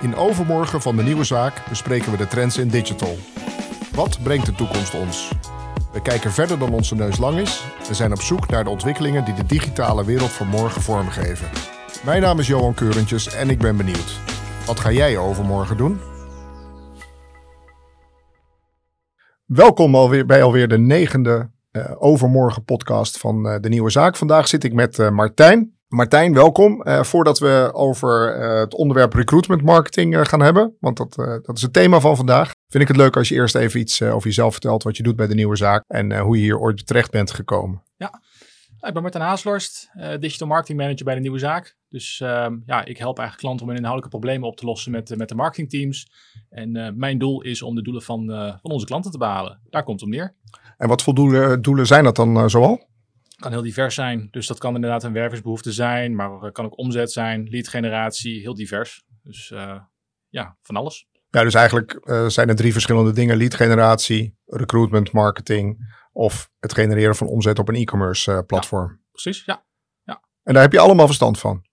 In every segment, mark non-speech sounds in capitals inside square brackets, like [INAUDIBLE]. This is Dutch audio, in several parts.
In overmorgen van de nieuwe zaak bespreken we de trends in digital. Wat brengt de toekomst ons? We kijken verder dan onze neus lang is en zijn op zoek naar de ontwikkelingen die de digitale wereld van morgen vormgeven. Mijn naam is Johan Keurentjes en ik ben benieuwd. Wat ga jij overmorgen doen? Welkom alweer bij alweer de negende uh, overmorgen podcast van uh, de Nieuwe Zaak. Vandaag zit ik met uh, Martijn. Martijn, welkom. voordat we over het onderwerp recruitment marketing gaan hebben, want dat, dat is het thema van vandaag, vind ik het leuk als je eerst even iets over jezelf vertelt, wat je doet bij de Nieuwe Zaak en hoe je hier ooit terecht bent gekomen. Ja, ik ben Martijn Haaslorst, digital marketing manager bij de Nieuwe Zaak. Dus uh, ja, ik help eigenlijk klanten om hun inhoudelijke problemen op te lossen met, met de marketingteams. En mijn doel is om de doelen van, van onze klanten te behalen. Daar komt het om neer. En wat voor doelen, doelen zijn dat dan zoal? Kan heel divers zijn. Dus dat kan inderdaad een werversbehoefte zijn, maar kan ook omzet zijn, lead generatie, heel divers. Dus ja, van alles. Ja, dus eigenlijk zijn er drie verschillende dingen. Lead generatie, recruitment marketing of het genereren van omzet op een e-commerce platform. Ja, precies, ja. ja. En daar heb je allemaal verstand van?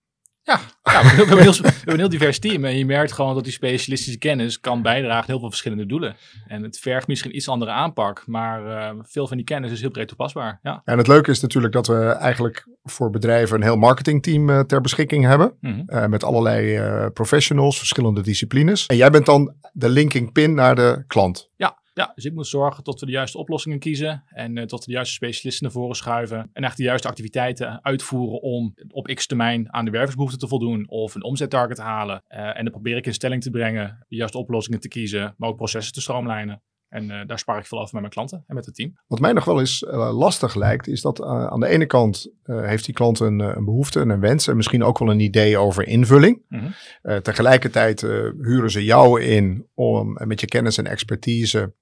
Ja, ja we, hebben een heel, we hebben een heel divers team. En je merkt gewoon dat die specialistische kennis kan bijdragen aan heel veel verschillende doelen. En het vergt misschien iets andere aanpak, maar uh, veel van die kennis is heel breed toepasbaar. Ja. En het leuke is natuurlijk dat we eigenlijk voor bedrijven een heel marketingteam uh, ter beschikking hebben. Mm -hmm. uh, met allerlei professionals, verschillende disciplines. En jij bent dan de linking pin naar de klant. Ja, ja, dus ik moet zorgen dat we de juiste oplossingen kiezen en uh, dat we de juiste specialisten naar voren schuiven en echt de juiste activiteiten uitvoeren om op x termijn aan de wervingsbehoeften te voldoen of een omzettarget te halen. Uh, en dan probeer ik in stelling te brengen de juiste oplossingen te kiezen, maar ook processen te stroomlijnen. En uh, daar spaar ik veel over met mijn klanten en met het team. Wat mij nog wel eens uh, lastig lijkt, is dat uh, aan de ene kant heeft die klant een, een, behoefte en een wens en misschien ook wel een idee over invulling. Mm -hmm. tegelijkertijd huren ze jou in om met je kennis en expertise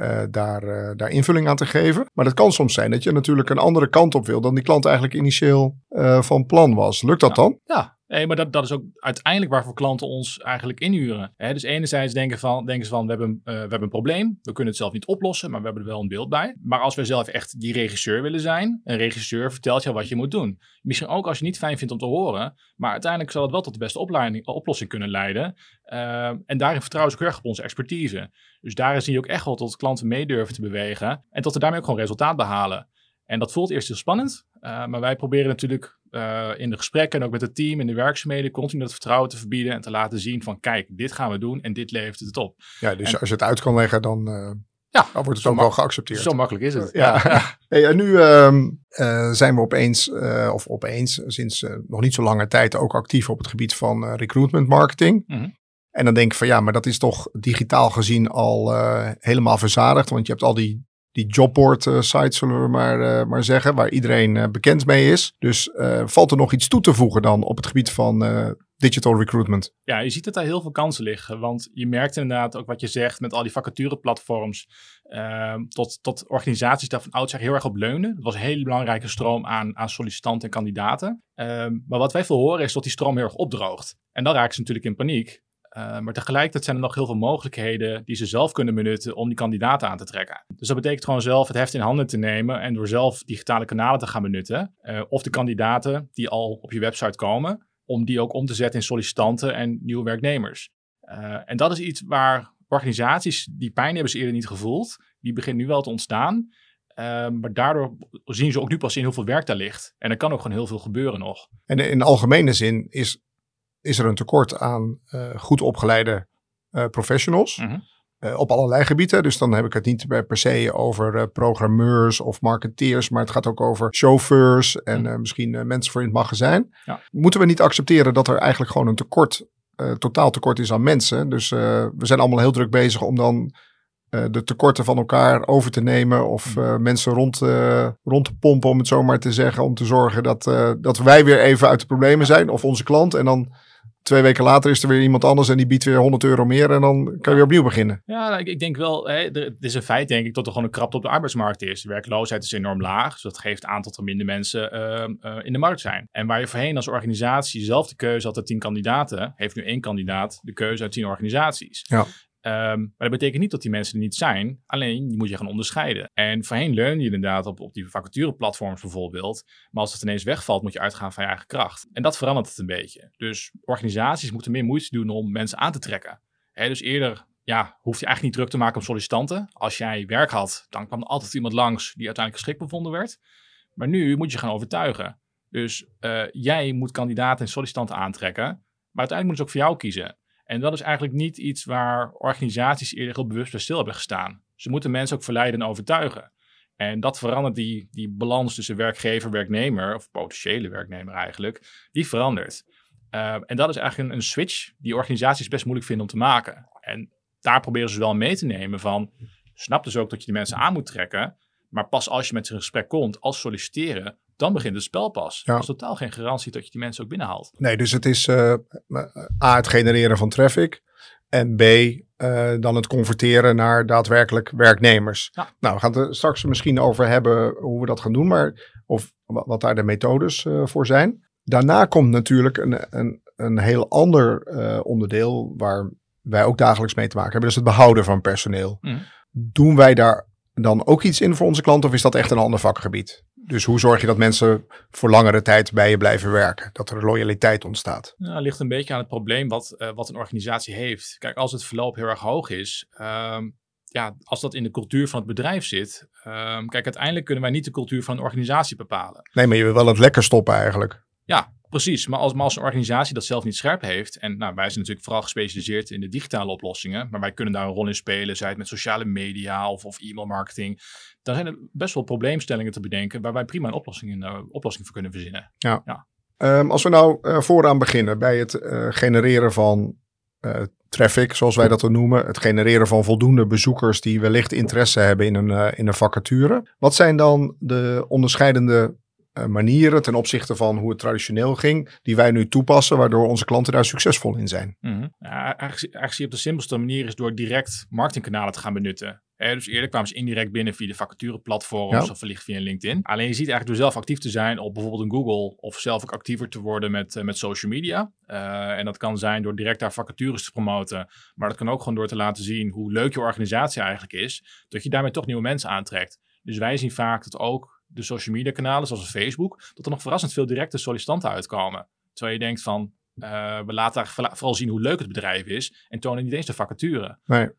uh, daar, uh, daar invulling aan te geven. Maar dat kan soms zijn dat je natuurlijk een andere kant op wil dan die klant eigenlijk initieel uh, van plan was. Lukt dat ja. dan? Ja, Nee, maar dat, dat is ook uiteindelijk waarvoor klanten ons eigenlijk inhuren. Dus enerzijds denken, van, denken ze van, we hebben, uh, we hebben een probleem. We kunnen het zelf niet oplossen, maar we hebben er wel een beeld bij. Maar als we zelf echt die regisseur willen zijn, een regisseur vertelt jou wat je moet doen. Misschien ook als je het niet fijn vindt om te horen, maar uiteindelijk zal het wel tot de beste oplossing kunnen leiden. Uh, en daarin vertrouwen ze ook erg op onze expertise. Dus daarin zie je ook echt wel tot klanten mee durven te bewegen en tot we daarmee ook gewoon resultaat behalen. En dat voelt eerst heel spannend, uh, maar wij proberen natuurlijk uh, in de gesprekken en ook met het team in de werkzaamheden continu dat vertrouwen te verbieden en te laten zien van kijk, dit gaan we doen en dit levert het op. Ja, dus en, als je het uit kan leggen, dan, uh, ja, dan wordt het ook wel geaccepteerd. Zo makkelijk is het. Ja. ja. [LAUGHS] hey, en nu uh, zijn we opeens, of opeens, sinds nog niet zo lange tijd ook actief op het gebied van recruitment marketing. Mm -hmm. En dan denk ik van ja, maar dat is toch digitaal gezien al helemaal verzadigd, want je hebt al die die jobboard uh, sites, zullen we maar, uh, maar zeggen, waar iedereen uh, bekend mee is. Dus valt er nog iets toe te voegen dan op het gebied van digital recruitment? Ja, je ziet dat daar heel veel kansen liggen. Want je merkt inderdaad ook wat je zegt met al die vacatureplatforms. Ehm, tot, tot organisaties daar van oudsher heel erg op leunen. Dat was een hele belangrijke stroom aan, aan sollicitanten en kandidaten. Ehm, maar wat wij veel horen is dat die stroom heel erg opdroogt. En dan raken ze natuurlijk in paniek. Uh, maar tegelijkertijd zijn er nog heel veel mogelijkheden die ze zelf kunnen benutten om die kandidaten aan te trekken. Dus dat betekent gewoon zelf het heft in handen te nemen en door zelf digitale kanalen te gaan benutten. Uh, of de kandidaten die al op je website komen, om die ook om te zetten in sollicitanten en nieuwe werknemers. Uh, en dat is iets waar organisaties die pijn hebben ze eerder niet gevoeld, die beginnen nu wel te ontstaan. maar daardoor zien ze ook nu pas in hoeveel werk daar ligt. En er kan ook gewoon heel veel gebeuren nog. En in algemene zin is is er een tekort aan uh, goed opgeleide uh, professionals. Mm -hmm. uh, op allerlei gebieden. Dus dan heb ik het niet per se over programmeurs of marketeers. Maar het gaat ook over chauffeurs en -hmm. misschien mensen voor in het magazijn. Ja. Moeten we niet accepteren dat er eigenlijk gewoon een tekort, totaal tekort is aan mensen. Dus we zijn allemaal heel druk bezig om dan de tekorten van elkaar over te nemen of uh, mensen rond, rond te pompen, om het zo maar te zeggen, om te zorgen dat, dat wij weer even uit de problemen zijn of onze klant. En dan twee weken later is er weer iemand anders en die biedt weer 100 euro meer en dan kan je weer opnieuw beginnen. Ja, nou, ik, ik, denk wel, hè, er, het is een feit denk ik dat er gewoon een krapte op de arbeidsmarkt is. De werkloosheid is enorm laag, dus dat geeft aan dat er minder mensen uh, uh, in de markt zijn. En waar je voorheen als organisatie zelf de keuze had uit tien kandidaten, heeft nu één kandidaat de keuze uit tien organisaties. Ja. Ehm, maar dat betekent niet dat die mensen er niet zijn. Alleen je moet je gaan onderscheiden. En voorheen leun je inderdaad op, op die vacatureplatforms bijvoorbeeld. Maar als het ineens wegvalt, moet je uitgaan van je eigen kracht. En dat verandert het een beetje. Dus organisaties moeten meer moeite doen om mensen aan te trekken. dus eerder ja, hoef je eigenlijk niet druk te maken om sollicitanten. Als jij werk had, dan kwam er altijd iemand langs die uiteindelijk geschikt bevonden werd. Maar nu moet je gaan overtuigen. Dus uh, jij moet kandidaten en sollicitanten aantrekken. Maar uiteindelijk moeten ze ook voor jou kiezen. En dat is eigenlijk niet iets waar organisaties eerder heel bewust bij stil hebben gestaan. Ze moeten mensen ook verleiden en overtuigen. En dat verandert die, die balans tussen werkgever, werknemer, of potentiële werknemer eigenlijk, die verandert. Uh, en dat is eigenlijk een, een, switch die organisaties best moeilijk vinden om te maken. En daar proberen ze wel mee te nemen van, snap dus ook dat je die mensen aan moet trekken, maar pas als je met ze in gesprek komt, als solliciteren, dan begint het spel pas. Ja. Er is totaal geen garantie dat je die mensen ook binnenhaalt. Nee, dus het is uh, A, het genereren van traffic. En B, uh, dan het converteren naar daadwerkelijk werknemers. Nou, we gaan het er straks misschien over hebben hoe we dat gaan doen. Maar, of wat daar de methodes uh, voor zijn. Daarna komt natuurlijk een, een, een heel ander onderdeel waar wij ook dagelijks mee te maken hebben. Is het behouden van personeel. Mm. Doen wij daar dan ook iets in voor onze klanten of is dat echt een ander vakgebied? Dus hoe zorg je dat mensen voor langere tijd bij je blijven werken? Dat er loyaliteit ontstaat? Nou, het ligt een beetje aan het probleem wat, uh, wat een organisatie heeft. Kijk, als het verloop heel erg hoog is, um, ja, als dat in de cultuur van het bedrijf zit. Um, kijk, uiteindelijk kunnen wij niet de cultuur van een organisatie bepalen. Nee, maar je wil wel het lekker stoppen eigenlijk. Ja, Precies, maar als, maar als een organisatie dat zelf niet scherp heeft, en nou, wij zijn natuurlijk vooral gespecialiseerd in de digitale oplossingen, maar wij kunnen daar een rol in spelen, zij het met sociale media of, of e-mail marketing, dan zijn er best wel probleemstellingen te bedenken waar wij prima een oplossing, in, uh, oplossing voor kunnen verzinnen. Ja. ja. Um, als we nou uh, vooraan beginnen bij het uh, genereren van traffic, zoals wij dat dan noemen, het genereren van voldoende bezoekers die wellicht interesse hebben in een, in een vacature. Wat zijn dan de onderscheidende eh, manieren ten opzichte van hoe het traditioneel ging, die wij nu toepassen, waardoor onze klanten daar succesvol in zijn. Mm -hmm. ja, eigenlijk, eigenlijk op de simpelste manier is door direct marketingkanalen te gaan benutten. dus eerder kwamen ze indirect binnen via de vacatureplatforms ja. of wellicht via LinkedIn. Alleen je ziet eigenlijk door zelf actief te zijn op bijvoorbeeld een Google of zelf ook actiever te worden met, uh, met social media. Uh, en dat kan zijn door direct daar vacatures te promoten. Maar dat kan ook gewoon door te laten zien hoe leuk je organisatie eigenlijk is. Dat je daarmee toch nieuwe mensen aantrekt. Dus wij zien vaak dat ook de social media kanalen zoals Facebook, dat er nog verrassend veel directe sollicitanten uitkomen. Terwijl je dengt van, uh, we laten vooral zien hoe leuk het bedrijf is en tonen niet eens de vacature. Nee.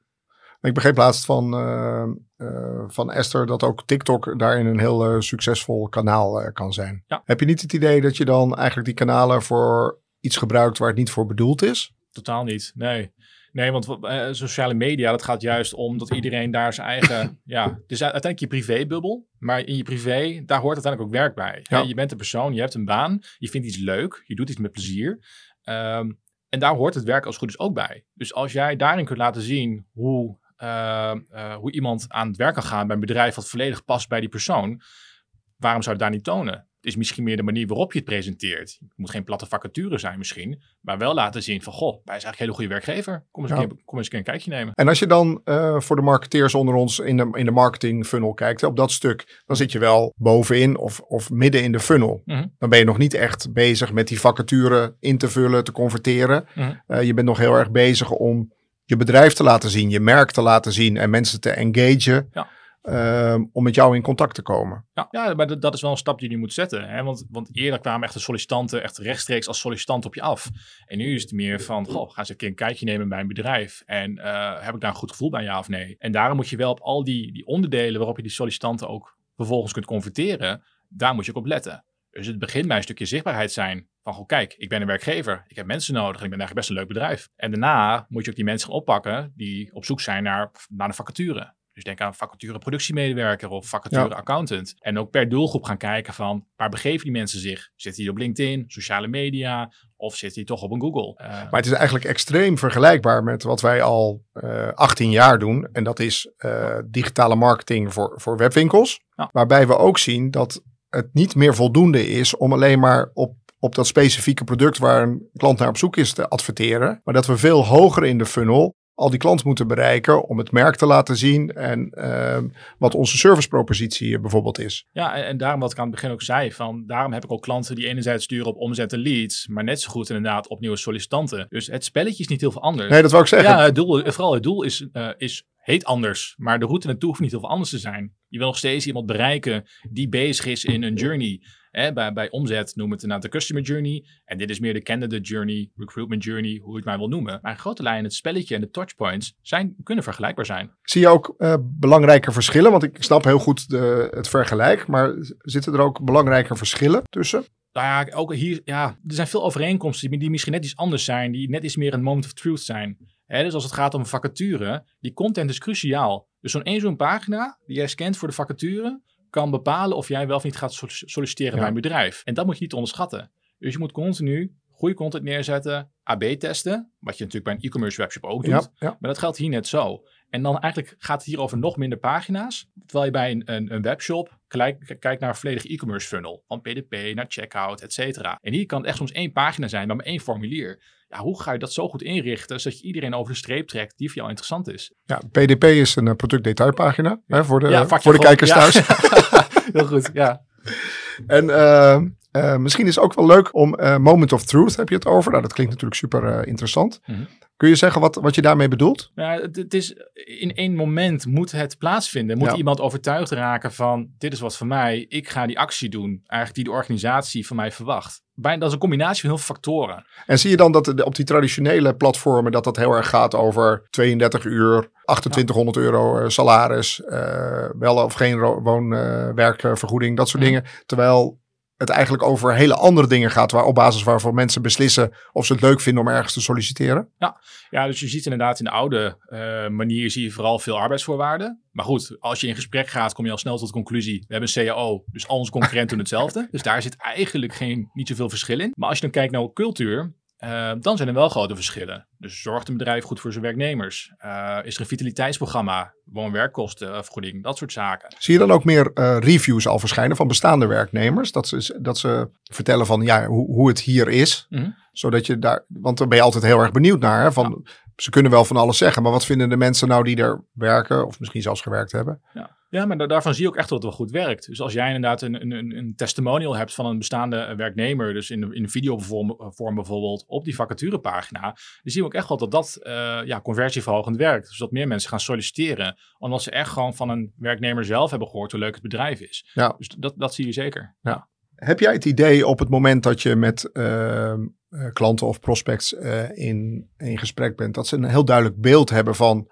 Ik begreep laatst van, uh, uh, van Esther dat ook TikTok daarin een heel succesvol kanaal kan zijn. Ja. Heb je niet het idee dat je dan eigenlijk die kanalen voor iets gebruikt waar het niet voor bedoeld is? Totaal niet, nee. Nee, want uh, sociale media, dat gaat juist om dat iedereen daar zijn eigen... [LAUGHS] ja, dus uiteindelijk je privébubbel. Maar in je privé, daar hoort uiteindelijk ook werk bij. Ja. Je bent een persoon, je hebt een baan, je vindt iets leuk, je doet iets met plezier. Um, en daar hoort het werk als goed is ook bij. Dus als jij daarin kunt laten zien hoe, uh, uh, hoe iemand aan het werk kan gaan bij een bedrijf wat volledig past bij die persoon, waarom zou je het daar niet tonen? Is misschien meer de manier waarop je het presenteert. Het moet geen platte vacature zijn misschien, maar wel laten zien van, goh, wij zijn eigenlijk een hele goede werkgever. Kom eens, een, keer, kom eens een, kijkje nemen. En als je dan uh, voor de marketeers onder ons in de, in de marketing funnel kijkt, op dat stuk, dan zit je wel bovenin of, of midden in de funnel. Mm -hmm. Dan ben je nog niet echt bezig met die vacature in te vullen, te converteren. Mm -hmm. uh, je bent nog heel erg bezig om je bedrijf te laten zien, je merk te laten zien en mensen te engagen. Ja. Ehm, om met jou in contact te komen. Ja, ja maar dat is wel een stap die je moet zetten. Hè? Want, want eerder kwamen echt de sollicitanten echt rechtstreeks als sollicitant op je af. En nu is het meer van, goh, ga eens een keer een kijkje nemen bij een bedrijf. En uh, heb ik daar een goed gevoel bij, ja of nee? En daarom moet je wel op al die, die onderdelen waarop je die sollicitanten ook vervolgens kunt converteren, daar moet je ook op letten. Dus het begint bij een stukje zichtbaarheid zijn. Van, goh, kijk, ik ben een werkgever. Ik heb mensen nodig. En ik ben eigenlijk best een leuk bedrijf. En daarna moet je ook die mensen gaan oppakken die op zoek zijn naar, naar een vacature. Dus denk aan vacature productiemedewerker of vacature accountant. En ook per doelgroep gaan kijken van waar begeven die mensen zich? Zitten die op LinkedIn, sociale media of zitten die toch op een Google? Uh, maar het is eigenlijk extreem vergelijkbaar met wat wij al uh, eh, 18 jaar doen. En dat is uh, digitale marketing voor, voor webwinkels. Ja. Waarbij we ook zien dat het niet meer voldoende is om alleen maar op op dat specifieke product waar een klant naar op zoek is te adverteren. Maar dat we veel hoger in de funnel al die klanten moeten bereiken om het merk te laten zien en ehm, wat onze servicepropositie bijvoorbeeld is. Ja, en, en, daarom wat ik aan het begin ook zei, van daarom heb ik ook klanten die enerzijds sturen op omzet en leads, maar net zo goed inderdaad op nieuwe sollicitanten. Dus het spelletje is niet heel veel anders. Nee, dat wou ik zeggen. Ja, het doel, vooral het doel is, uh, is heet anders, maar de route naartoe hoeft niet heel veel anders te zijn. Je wil nog steeds iemand bereiken die bezig is in een journey. Bij, bij omzet noemen we het inderdaad de customer journey. En dit is meer de candidate journey, recruitment journey, hoe je het maar wil noemen. Maar in grote lijnen, het spelletje en de touchpoints zijn, kunnen vergelijkbaar zijn. Zie je ook uh, belangrijke verschillen? Want ik snap heel goed de, het vergelijk, maar zitten er ook belangrijke verschillen tussen? Nou ja, ook hier, ja, er zijn veel overeenkomsten die, die misschien net iets anders zijn, die net iets meer een moment of truth zijn. dus als het gaat om vacature, die content is cruciaal. Dus zo'n één zo'n pagina die jij scant voor de vacature, kan bepalen of jij wel of niet gaat solliciteren bij een bedrijf. En dat moet je niet onderschatten. Dus je moet continu goede content neerzetten, AB testen, wat je natuurlijk bij een e-commerce webshop ook doet. Maar dat geldt hier net zo. En dan eigenlijk gaat het hier over nog minder pagina's. Terwijl je bij een, een, een webshop kijkt kijk naar een volledige e-commerce funnel. Van PDP naar checkout, et cetera. En hier kan het echt soms één pagina zijn, maar met één formulier. Ja, hoe ga je dat zo goed inrichten, zodat je iedereen over de streep trekt die voor jou interessant is? Ja, PDP is een uh, productdetailpagina hè, voor de, voor de kijkers thuis. [LAUGHS] Heel goed, ja. [LAUGHS] En uh, uh, misschien is het ook wel leuk om uh, Moment of Truth, heb je het over? Nou, dat klinkt natuurlijk super interessant. Mm -hmm. Kun je zeggen wat, wat je daarmee bedoelt? Ja, het, het is in één moment moet het plaatsvinden. Moet iemand overtuigd raken van dit is wat voor mij. Ik ga die actie doen. Eigenlijk die de organisatie van mij verwacht. Bijna, dat is een combinatie van heel veel factoren. En zie je dan dat op die traditionele platformen dat dat heel erg gaat over 32 uur, 2800 euro salaris, uh, wel of geen woonwerkvergoeding, dat soort dingen. Terwijl het eigenlijk over hele andere dingen gaat, waar, op basis waarvan mensen beslissen of ze het leuk vinden om ergens te solliciteren. Ja, ja dus je ziet inderdaad in de oude uh, manier zie je vooral veel arbeidsvoorwaarden. Maar goed, als je in gesprek gaat, kom je al snel tot de conclusie, we hebben een CAO, dus al onze concurrenten doen hetzelfde. Dus daar zit eigenlijk geen, niet zoveel verschil in. Maar als je dan kijkt naar cultuur, uh, dan zijn er wel grote verschillen. Dus zorgt een bedrijf goed voor zijn werknemers? Uh, is er een vitaliteitsprogramma, woon-werkkostenvergoeding, dat soort zaken. Zie je dan ook meer uh, reviews al verschijnen van bestaande werknemers? Dat ze, dat ze vertellen van ja, hoe, hoe het hier is. Mm -hmm. Zodat je daar, want daar ben je altijd heel erg benieuwd naar. Hè, van, ja. Ze kunnen wel van alles zeggen, maar wat vinden de mensen nou die er werken of misschien zelfs gewerkt hebben? Ja. Ja, maar daarvan zie je ook echt dat het wel goed werkt. Dus als jij inderdaad een, een, een testimonial hebt van een bestaande werknemer, dus in, in videovorm vorm bijvoorbeeld, op die vacaturepagina, dan zien we ook echt wel dat dat uh, ja, conversieverhogend werkt. Dus dat meer mensen gaan solliciteren, omdat ze echt gewoon van een werknemer zelf hebben gehoord hoe leuk het bedrijf is. Ja. Dus dat, dat zie je zeker. Ja. Heb jij het idee op het moment dat je met uh, klanten of prospects uh, in, in gesprek bent, dat ze een heel duidelijk beeld hebben van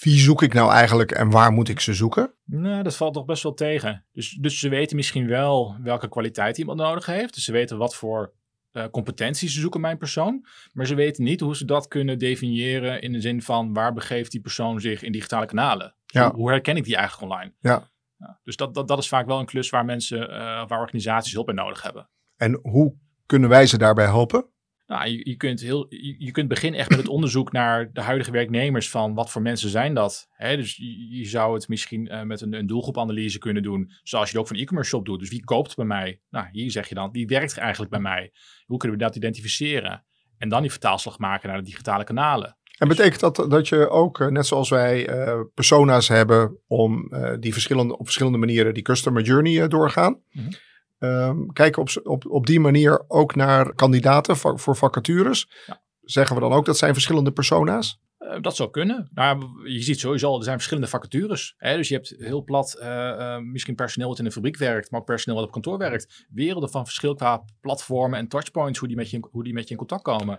wie zoek ik nou eigenlijk en waar moet ik ze zoeken? Nou, dat valt nog best wel tegen. Dus, dus ze weten misschien wel welke kwaliteit iemand nodig heeft. Dus ze weten wat voor uh, competenties ze zoeken mijn persoon. Maar ze weten niet hoe ze dat kunnen definiëren in de zin van waar begeeft die persoon zich in digitale kanalen. Dus ja. hoe, hoe, herken ik die eigenlijk online? Ja. ja dus dat, dat, dat is vaak wel een klus waar mensen, uh, waar organisaties hulp bij nodig hebben. En hoe kunnen wij ze daarbij helpen? Nou, je, je, kunt heel, je, je, kunt beginnen echt met het onderzoek naar de huidige werknemers van wat voor mensen zijn dat. Hè? Dus je, je, zou het misschien uh, met een, een, doelgroepanalyse kunnen doen, zoals je het ook van e-commerce shop doet. Dus wie koopt bij mij? Nou, hier zeg je dan, wie werkt eigenlijk bij mij? Hoe kunnen we dat identificeren? En dan die vertaalslag maken naar de digitale kanalen. En betekent dat dat je ook, uh, net zoals wij, uh, persona's hebben om die verschillende, op verschillende manieren die customer journey doorgaan? Mm -hmm. Um, kijken op, op, op die manier ook naar kandidaten voor, voor vacatures. Ja. Zeggen we dan ook dat zijn verschillende persona's? Uh, dat zou kunnen. Nou, je ziet sowieso, er zijn verschillende vacatures. Hè? Dus je hebt heel plat uh, uh, misschien personeel wat in de fabriek werkt, maar ook personeel wat op kantoor werkt. Werelden van verschil qua platformen en touchpoints, hoe die met je, hoe die met je in contact komen.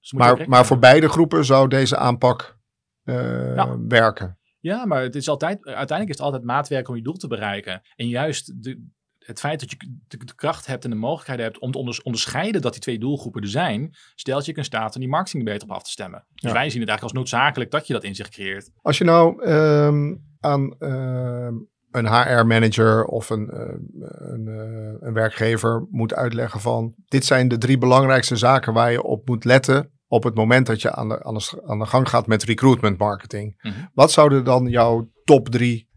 Dus maar, maar voor beide groepen zou deze aanpak werken? Ja, maar het is altijd, uiteindelijk is het altijd maatwerk om je doel te bereiken. En juist de, het feit dat je de, kracht hebt en de mogelijkheid hebt om te onderscheiden dat die twee doelgroepen er zijn, stelt je in staat om die marketing beter op af te stemmen. Dus wij zien het eigenlijk als noodzakelijk dat je dat inzicht creëert. Als je nou um, aan uh, een HR-manager of een, uh, een, uh, een, werkgever moet uitleggen van dit zijn de drie belangrijkste zaken waar je op moet letten op het moment dat je aan de, aan de, aan de gang gaat met recruitment marketing. Mm -hmm. Wat zouden dan jouw top drie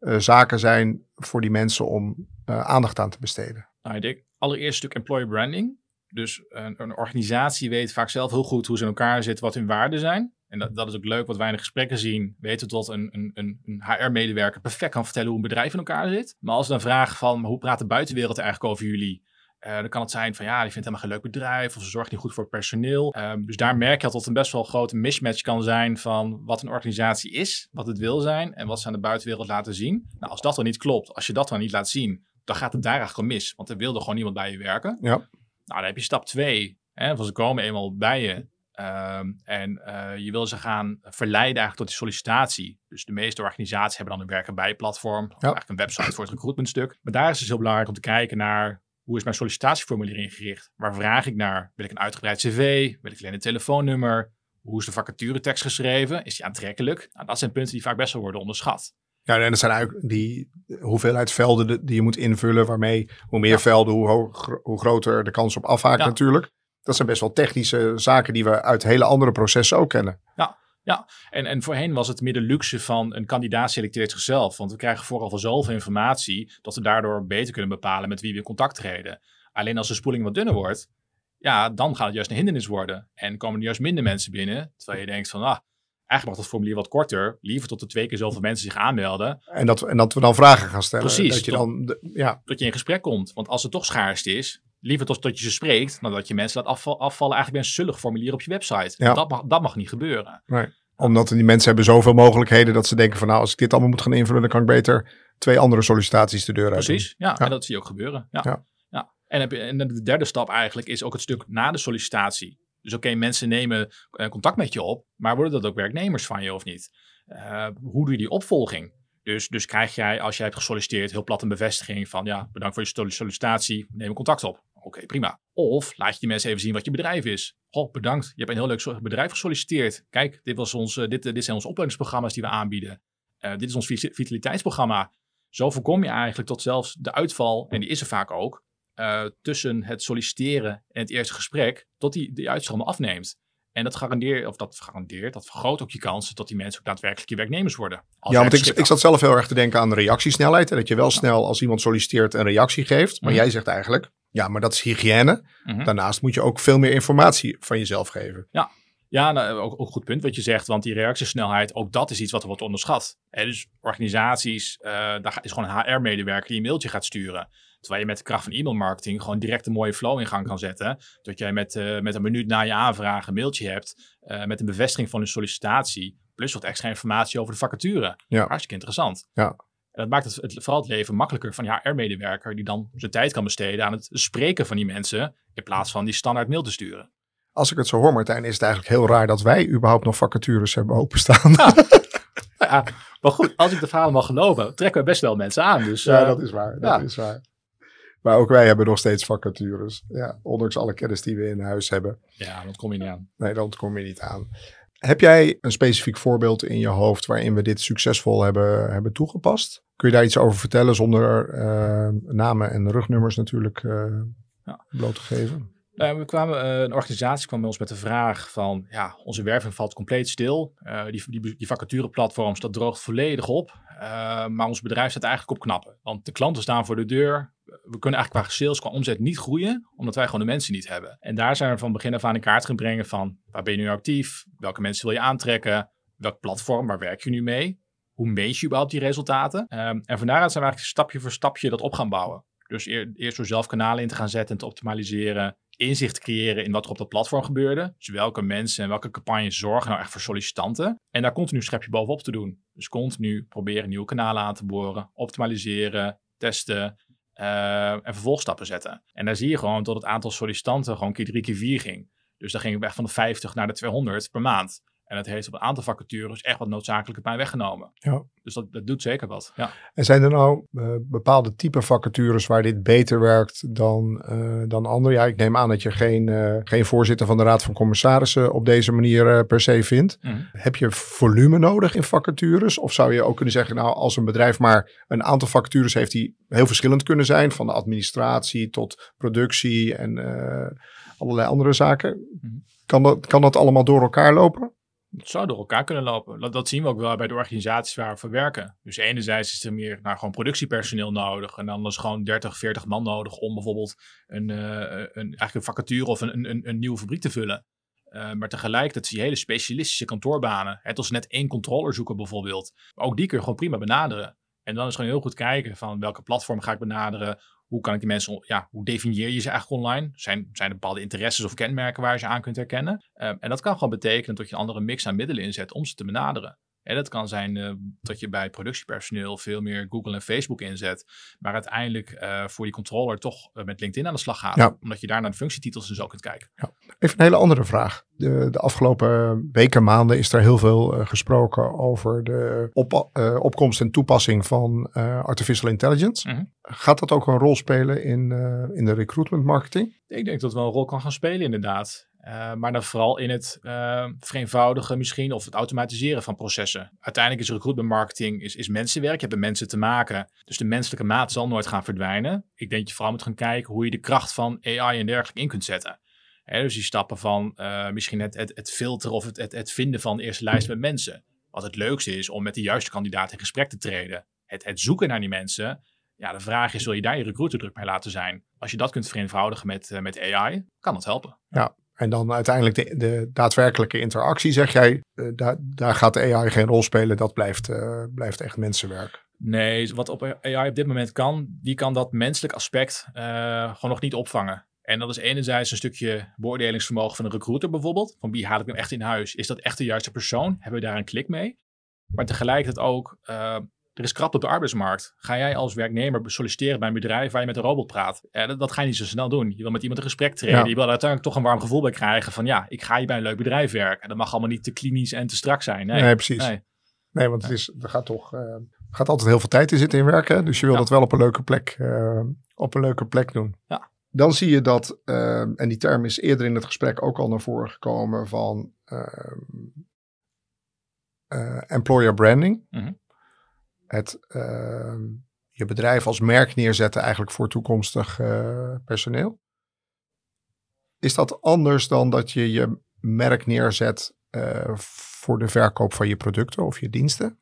uh, zaken zijn voor die mensen om aandacht aan te besteden? Nou, ik denk allereerst stuk employer branding. Dus een, een, organisatie weet vaak zelf heel goed hoe ze in elkaar zitten, wat hun waarden zijn. En dat, dat is ook leuk wat wij in de gesprekken zien, weten dat een, een, een HR-medewerker perfect kan vertellen hoe een bedrijf in elkaar zit. Maar als we dan vragen van, hoe praat de buitenwereld eigenlijk over jullie? Uh, dan kan het zijn van ja, die vindt helemaal geen leuk bedrijf of ze zorgt niet goed voor het personeel. Ehm, dus daar merk je dat het een best wel grote mismatch kan zijn van wat een organisatie is, wat het wil zijn en wat ze aan de buitenwereld laten zien. Nou, als dat dan niet klopt, als je dat dan niet laat zien, dan gaat het daar eigenlijk mis. Want er wilde gewoon niemand bij je werken. Ja. Nou, dan heb je stap twee. Hè, van ze komen eenmaal bij je. Ehm, en uh, je wil ze gaan verleiden eigenlijk tot die sollicitatie. Dus de meeste organisaties hebben dan een werken bij platform. Ja. Eigenlijk een website voor het recruitmentstuk. Maar daar is het dus heel belangrijk om te kijken naar hoe is mijn sollicitatieformulier ingericht? Waar vraag ik naar? Wil ik een uitgebreid cv? Wil ik alleen een telefoonnummer? Hoe is de vacaturetekst geschreven? Is die aantrekkelijk? Nou, dat zijn punten die vaak best wel worden onderschat. Ja, en dat zijn eigenlijk die hoeveelheid velden die je moet invullen, waarmee hoe meer velden, hoe, hoog, hoe groter de kans op afhaken natuurlijk. Dat zijn best wel technische zaken die we uit hele andere processen ook kennen. Ja, ja. En, en voorheen was het meer de luxe van een kandidaat selecteert zichzelf. Want we krijgen vooral van zoveel informatie dat we daardoor beter kunnen bepalen met wie we in contact treden. Alleen als de spoeling wat dunner wordt, ja, dan gaat het juist een hindernis worden. En komen er juist minder mensen binnen. Terwijl je denkt van, ah, eigenlijk mag dat formulier wat korter. Liever tot er twee keer zoveel mensen zich aanmelden. En dat, en dat we dan vragen gaan stellen. Precies. Dat je dan, ja. Dat je in gesprek komt. Want als het toch schaarst is, liever tot, tot je ze spreekt, dan dat je mensen laat afval, afvallen eigenlijk bij een zullig formulier op je website. Ja. Dat, mag, dat mag niet gebeuren. Nee. Omdat die mensen hebben zoveel mogelijkheden dat ze denken van nou, als ik dit allemaal moet gaan invullen, dan kan ik beter twee andere sollicitaties de deur uit. Precies, ja, En dat zie je ook gebeuren. Ja. ja. ja. En, heb je, en de derde stap eigenlijk is ook het stuk na de sollicitatie. Dus oké, mensen nemen eh, contact met je op, maar worden dat ook werknemers van je of niet? Uh, hoe doe je die opvolging? Dus, dus krijg jij, als jij hebt gesolliciteerd, heel plat een bevestiging van ja, bedankt voor je sollicitatie, neem contact op. Oké, prima. Of laat je die mensen even zien wat je bedrijf is. Goh, bedankt. Je hebt een heel leuk bedrijf gesolliciteerd. Kijk, dit, was ons, dit, dit zijn onze opleidingsprogramma's die we aanbieden. Dit is ons vitaliteitsprogramma. Zo voorkom je eigenlijk tot zelfs de uitval, en die is er vaak ook, uh, tussen het solliciteren en het eerste gesprek, tot die, die uitstroom afneemt. En dat garandeert, of dat garandeert, dat vergroot ook je kansen dat die mensen ook daadwerkelijk je werknemers worden. Ja, want ik, ik zat zelf heel erg te denken aan de reactiesnelheid. En dat je wel snel als iemand solliciteert een reactie geeft. Maar mhm. jij zegt eigenlijk, ja, maar dat is hygiëne. Mhm. Daarnaast moet je ook veel meer informatie van jezelf geven. Ja, ja, nou, ook, een goed punt wat je zegt, want die reactiesnelheid, ook dat is iets wat er wordt onderschat. dus organisaties, uh, daar is gewoon een HR-medewerker die een mailtje gaat sturen. Terwijl je met de kracht van e-mailmarketing gewoon direct een mooie flow in gang kan zetten. Dat jij met, uh, met een minuut na je aanvraag een mailtje hebt uh, met een bevestiging van een sollicitatie. Plus wat extra informatie over de vacature. Ja. Hartstikke interessant. Ja. En dat maakt het, het, vooral het leven makkelijker van je HR-medewerker, die dan zijn tijd kan besteden aan het spreken van die mensen, in plaats van die standaard mail te sturen. Als ik het zo hoor, Martijn, is het eigenlijk heel raar dat wij überhaupt nog vacatures hebben openstaan. Ja. [LAUGHS] ja, maar goed, als ik de verhalen mag geloven, trekken we best wel mensen aan. Dus, ja, uh, dat is waar. Dat is waar. Maar ook wij hebben nog steeds vacatures. Ja, ondanks alle kennis die we in huis hebben. Ja, dat kom je niet aan. Nee, dat kom je niet aan. Heb jij een specifiek voorbeeld in je hoofd waarin we dit succesvol hebben, hebben toegepast? Kun je daar iets over vertellen zonder uh, namen en rugnummers natuurlijk uh, ja. bloot te geven? Nou, we kwamen, uh, een organisatie kwam bij ons met de vraag van, ja, onze werving valt compleet stil. Die, die, die vacatureplatforms, dat droogt volledig op. Maar ons bedrijf staat eigenlijk op knappen. Want de klanten staan voor de deur. We kunnen eigenlijk qua sales, qua omzet niet groeien, omdat wij gewoon de mensen niet hebben. En daar zijn we van begin af aan in kaart gaan brengen van, waar ben je nu actief? Welke mensen wil je aantrekken? Welk platform, waar werk je nu mee? Hoe meet je überhaupt die resultaten? Um, en van daaruit zijn we eigenlijk stapje voor stapje dat op gaan bouwen. Dus eerst door zelf kanalen in te gaan zetten en te optimaliseren inzicht creëren in wat er op dat platform gebeurde. Dus welke mensen en welke campagnes zorgen nou echt voor sollicitanten. En daar continu een schepje bovenop te doen. Dus continu proberen nieuwe kanalen aan te boren, optimaliseren, testen uh, en vervolgstappen zetten. En daar zie je gewoon dat het aantal sollicitanten gewoon keer drie, keer vier ging. Dus dan ging we echt van de 50 naar de 200 per maand. En dat heeft op een aantal vacatures echt wat noodzakelijke pijn weggenomen. Ja. Dus dat, dat doet zeker wat. Ja. En zijn er nou uh, bepaalde type vacatures waar dit beter werkt dan, uh, dan andere? Ja, ik neem aan dat je geen, uh, geen voorzitter van de Raad van Commissarissen op deze manier per se vindt. Mm. Heb je volume nodig in vacatures? Of zou je ook kunnen zeggen, nou, als een bedrijf maar een aantal vacatures heeft die heel verschillend kunnen zijn, van de administratie tot productie en allerlei andere zaken. Mm. Kan dat, kan dat allemaal door elkaar lopen? Het zou door elkaar kunnen lopen. Dat, zien we ook wel bij de organisaties waar we werken. Dus enerzijds is er meer nou, gewoon productiepersoneel nodig. En dan is gewoon 30, 40 man nodig om bijvoorbeeld een, uh, een, eigenlijk een vacature of een, een, een nieuwe fabriek te vullen. Uh, maar tegelijkertijd zie je hele specialistische kantoorbanen. Het als net één controller zoeken bijvoorbeeld. Ook die kun je gewoon prima benaderen. En dan is gewoon heel goed kijken van welke platform ga ik benaderen. Hoe kan ik die mensen, ja, hoe definieer je ze eigenlijk online? Zijn, zijn er bepaalde interesses of kenmerken waar je ze aan kunt herkennen? Uh, en dat kan gewoon betekenen dat je een andere mix aan middelen inzet om ze te benaderen. En dat kan zijn uh, dat je bij productiepersoneel veel meer Google en Facebook inzet. Maar uiteindelijk uh, voor die controller toch uh, met LinkedIn aan de slag gaat. Ja. Omdat je daar naar de functietitels en zo kunt kijken. Ja. Even een hele andere vraag. De, de afgelopen weken, maanden is er heel veel gesproken over de op, opkomst en toepassing van artificial intelligence. -huh. Gaat dat ook een rol spelen in, in de recruitment marketing? Ik denk dat het wel een rol kan gaan spelen inderdaad. Uh, maar dan vooral in het uh, vereenvoudigen misschien of het automatiseren van processen. Uiteindelijk is recruitment marketing is, is mensenwerk. Je hebt met mensen te maken. Dus de menselijke maat zal nooit gaan verdwijnen. Ik denk dat je vooral moet gaan kijken hoe je de kracht van AI en dergelijke in kunt zetten. Dus die stappen van uh, misschien het, het, het filteren of het, het, het vinden van de eerste lijst met mensen. Wat het leukste is om met de juiste kandidaat in gesprek te treden. Het, het zoeken naar die mensen. Ja, de vraag is, wil je daar je recruiter druk mee laten zijn? Als je dat kunt vereenvoudigen met, met AI, kan dat helpen. Ja, en dan uiteindelijk de, de daadwerkelijke interactie, zeg jij, uh, daar, daar gaat de AI geen rol spelen. Dat blijft, uh, blijft echt mensenwerk. Nee, wat op AI op dit moment kan, die kan dat menselijk aspect uh, gewoon nog niet opvangen. En dat is enerzijds een stukje beoordelingsvermogen van een recruiter bijvoorbeeld. Van wie haal ik hem echt in huis? Is dat echt de juiste persoon? Hebben we daar een klik mee? Maar tegelijkertijd ook er is krap op de arbeidsmarkt. Ga jij als werknemer solliciteren bij een bedrijf waar je met een robot praat? Ja, dat, dat, ga je niet zo snel doen. Je wil met iemand een gesprek treden. Je wil er uiteindelijk toch een warm gevoel bij krijgen van ja, ik ga hier bij een leuk bedrijf werken. Dat mag allemaal niet te klinisch en te strak zijn. Nee, nee precies. Nee. nee. want het is, er gaat toch uh, gaat altijd heel veel tijd in zitten in werken. Dus je wil ja. dat wel op een leuke plek, uh, op een leuke plek doen. Ja. Dan zie je dat, uh, en die term is eerder in het gesprek ook al naar voren gekomen van employer branding. Mm -hmm het uh, je bedrijf als merk neerzetten eigenlijk voor toekomstig uh, personeel. Is dat anders dan dat je je merk neerzet uh, voor de verkoop van je producten of je diensten?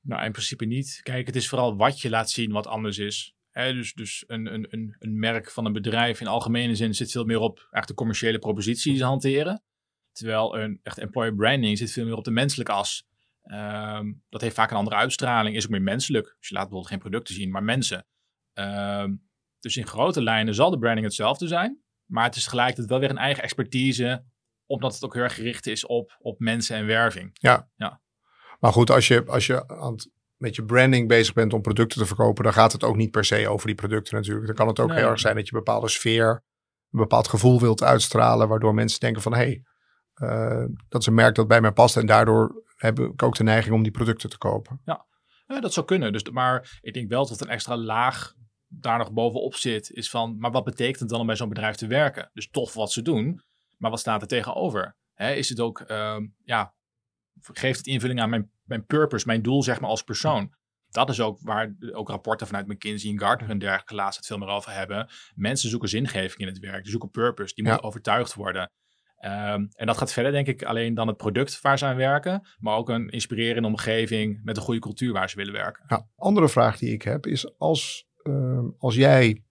Nou, in principe niet. Kijk, het is vooral wat je laat zien wat anders is. Dus dus een, een, een, een merk van een bedrijf in algemene zin zit veel meer op echt de commerciële proposities hanteren. Terwijl een echt employer branding zit veel meer op de menselijke as. Um, dat heeft vaak een andere uitstraling, is ook meer menselijk. Dus je laat bijvoorbeeld geen producten zien, maar mensen. Um, dus in grote lijnen zal de branding hetzelfde zijn. Maar het is tegelijkertijd wel weer een eigen expertise, omdat het ook heel erg gericht is op, op mensen en werving. Ja. ja. Maar goed, als je, als je aan met je branding bezig bent om producten te verkopen, dan gaat het ook niet per se over die producten natuurlijk. Dan kan het ook nee. heel erg zijn dat je een bepaalde sfeer, een bepaald gevoel wilt uitstralen, waardoor mensen denken van hé, hey, uh, dat is een merk dat bij mij past en daardoor heb ik ook de neiging om die producten te kopen. Ja, ja dat zou kunnen. Dus, maar ik denk wel dat een extra laag daar nog bovenop zit, is van, maar wat betekent het dan om bij zo'n bedrijf te werken? Dus tof wat ze doen, maar wat staat er tegenover? He, is het ook, uh, ja, geeft het invulling aan mijn, mijn purpose, mijn doel, zeg maar, als persoon? Dat is ook waar ook rapporten vanuit McKinsey en Gartner en dergelijke laatst het veel meer over hebben. Mensen zoeken zingeving in het werk, die zoeken purpose, die ja. moeten overtuigd worden. Um, en dat gaat verder, denk ik, alleen dan het product waar ze aan werken, maar ook een inspirerende omgeving met een goede cultuur waar ze willen werken. Ja, andere vraag die ik heb is: als, uh, als jij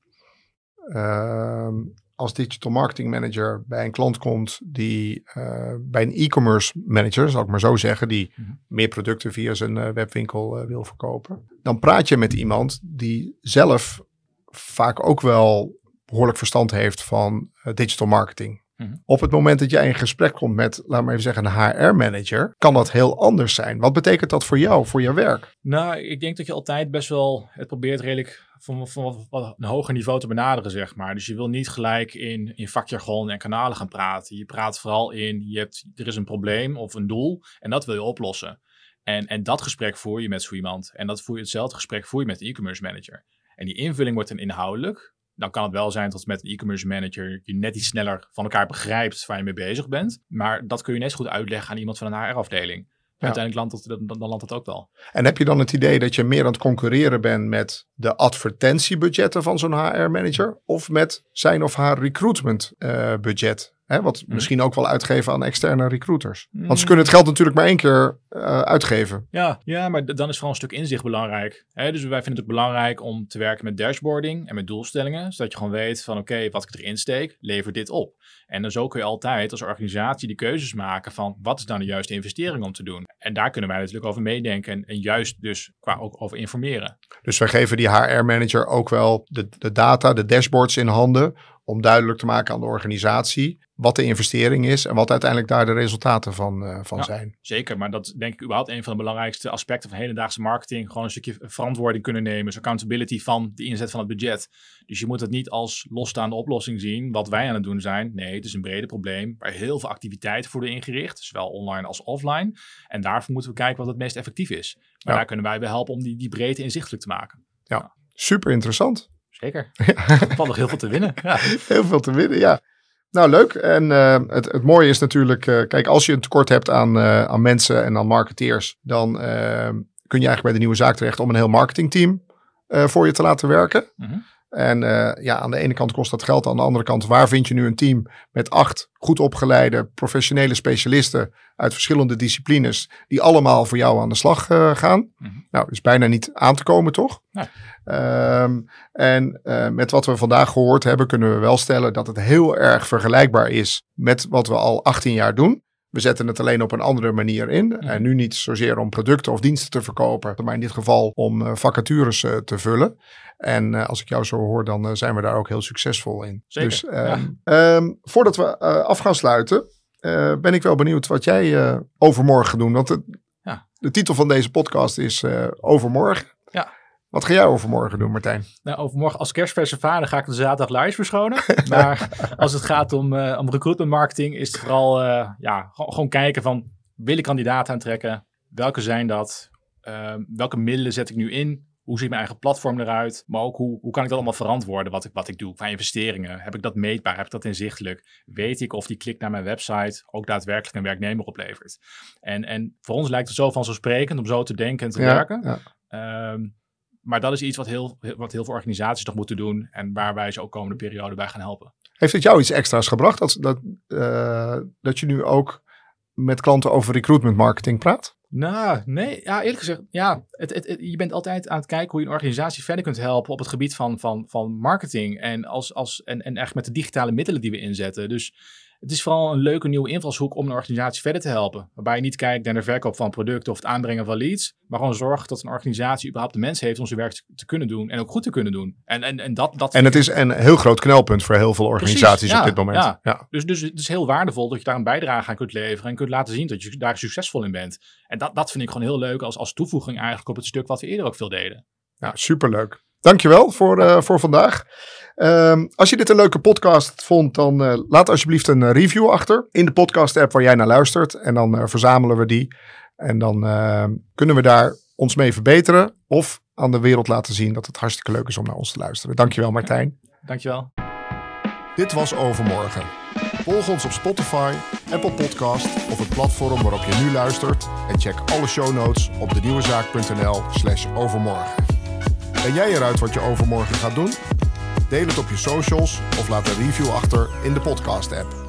uh, als digital marketing manager bij een klant komt die uh, bij een e-commerce manager, zal ik maar zo zeggen, die mm -hmm. meer producten via zijn uh, webwinkel uh, wil verkopen, dan praat je met iemand die zelf vaak ook wel behoorlijk verstand heeft van digital marketing. Mhm. Op het moment dat jij in gesprek komt met, laat maar even zeggen, een HR-manager, kan dat heel anders zijn. Wat betekent dat voor jou, voor je werk? Nou, ik denk dat je altijd best wel het probeert redelijk van, van, van een hoger niveau te benaderen, zeg maar. Dus je wil niet gelijk in, in vakjargon en kanalen gaan praten. Je praat vooral in, je hebt, er is een probleem of een doel en dat wil je oplossen. En, en dat gesprek voer je met zo iemand. En dat voer je hetzelfde gesprek voer je met de e-commerce manager. En die invulling wordt dan inhoudelijk dan kan het wel zijn dat met een e-commerce manager je net iets sneller van elkaar begrijpt waar je mee bezig bent. Maar dat kun je net zo goed uitleggen aan iemand van een HR-afdeling. Ja. Uiteindelijk landt dat, dan, dan landt dat ook wel. En heb je dan het idee dat je meer aan het concurreren bent met de advertentiebudgetten van zo'n HR-manager of met zijn of haar recruitment uh, budget? Hè, wat mhm. misschien ook wel uitgeven aan externe recruiters. Want ze mm. kunnen het geld natuurlijk maar één keer uh, uitgeven. Ja, ja, maar dan is vooral een stuk inzicht belangrijk. Hè? Dus wij vinden het ook belangrijk om te werken met dashboarding en met doelstellingen. Zodat je gewoon weet van oké, wat ik erin steek, levert dit op. En dan zo kun je altijd als organisatie de keuzes maken van wat is dan de juiste investering om te doen. En daar kunnen wij natuurlijk over meedenken en, en juist dus qua ook over informeren. Dus wij geven die HR-manager ook wel de, de data, de dashboards in handen om duidelijk te maken aan de organisatie wat de investering is en wat uiteindelijk daar de resultaten van, uh, van zijn. Zeker, maar dat is denk ik überhaupt een van de belangrijkste aspecten van hedendaagse marketing. Gewoon een stukje verantwoording kunnen nemen, dus accountability van de inzet van het budget. Dus je moet het niet als losstaande oplossing zien, wat wij aan het doen zijn. Nee, het is een breder probleem waar heel veel activiteiten voor worden ingericht, zowel online als offline. En daarvoor moeten we kijken wat het meest effectief is. Maar daar kunnen wij bij helpen om die, die breedte inzichtelijk te maken. Ja, super interessant. Zeker. [LAUGHS] Er valt nog heel veel te winnen. Ja. [LAUGHS] Heel veel te winnen, ja. Nou, leuk. En uh, het, het mooie is natuurlijk, uh, kijk, als je een tekort hebt aan, uh, aan mensen en aan marketeers, dan kun je eigenlijk bij de nieuwe zaak terecht om een heel marketingteam voor je te laten werken. Mm -hmm. En uh, ja, aan de ene kant kost dat geld. Aan de andere kant, waar vind je nu een team met acht goed opgeleide professionele specialisten uit verschillende disciplines, die allemaal voor jou aan de slag uh, gaan? Mm -hmm. Nou, is bijna niet aan te komen, toch? Um, en uh, met wat we vandaag gehoord hebben, kunnen we wel stellen dat het heel erg vergelijkbaar is met wat we al 18 jaar doen. We zetten het alleen op een andere manier in. Mhm. En nu niet zozeer om producten of diensten te verkopen, maar in dit geval om vacatures te vullen. En uh, als ik jou zo hoor, dan zijn we daar ook heel succesvol in. Zeker, dus um, ja. um, voordat we af gaan sluiten, ben ik wel benieuwd wat jij overmorgen gaat doen. Want het, ja. de titel van deze podcast is Overmorgen. Wat ga jij overmorgen doen, Martijn? Nou, overmorgen als kerstverse vader ga ik de zaterdag live verschonen. [LAUGHS] maar als het gaat om, om recruitment marketing, is het vooral ja, gewoon kijken van, wil ik kandidaten aantrekken? Welke zijn dat? Ehm, welke middelen zet ik nu in? hoe ziet mijn eigen platform eruit? Maar ook hoe, hoe kan ik dat allemaal verantwoorden wat ik, wat ik doe qua investeringen? Heb ik dat meetbaar? Heb ik dat inzichtelijk? Weet ik of die klik naar mijn website ook daadwerkelijk een werknemer oplevert? En, en voor ons lijkt het zo vanzelfsprekend om zo te denken en te werken. Ja. Ehm, maar dat is iets wat heel, wat heel veel organisaties nog moeten doen en waar wij ze ook komende periode bij gaan helpen. Heeft het jou iets extra's gebracht dat, dat, uh, dat je nu ook met klanten over recruitment marketing praat? Nou, nee. Ja, eerlijk gezegd, ja. Het, het, je bent altijd aan het kijken hoe je een organisatie verder kunt helpen op het gebied van, van, van marketing. En, als, als, en, en echt met de digitale middelen die we inzetten. Dus het is vooral een leuke nieuwe invalshoek om een organisatie verder te helpen. Waarbij je niet kijkt naar de verkoop van producten of het aanbrengen van leads. Maar gewoon zorgt dat een organisatie überhaupt de mensen heeft om zijn werk te kunnen doen. En ook goed te kunnen doen. En, en, en, dat, dat en het is een heel groot knelpunt voor heel veel organisaties op dit moment. Ja. ja. Dus, dus het is heel waardevol dat je daar een bijdrage aan kunt leveren. En kunt laten zien dat je daar succesvol in bent. En dat, dat vind ik gewoon heel leuk als, als toevoeging eigenlijk op het stuk wat we eerder ook veel deden. Ja, superleuk. Dankjewel voor, uh, voor vandaag. Um, als je dit een leuke podcast vond, dan uh, laat alsjeblieft een uh, review achter in de podcast app waar jij naar luistert. En dan verzamelen we die. En dan ehm, kunnen we daar ons mee verbeteren. Of aan de wereld laten zien dat het hartstikke leuk is om naar ons te luisteren. Dankjewel Martijn. Dankjewel. Dit was Overmorgen. Volg ons op Spotify, Apple Podcast of het platform waarop je nu luistert. En check alle show notes op denieuwezaak.nl slash overmorgen. Ben jij eruit wat je overmorgen gaat doen? Deel het op je socials of laat een review achter in de podcast-app.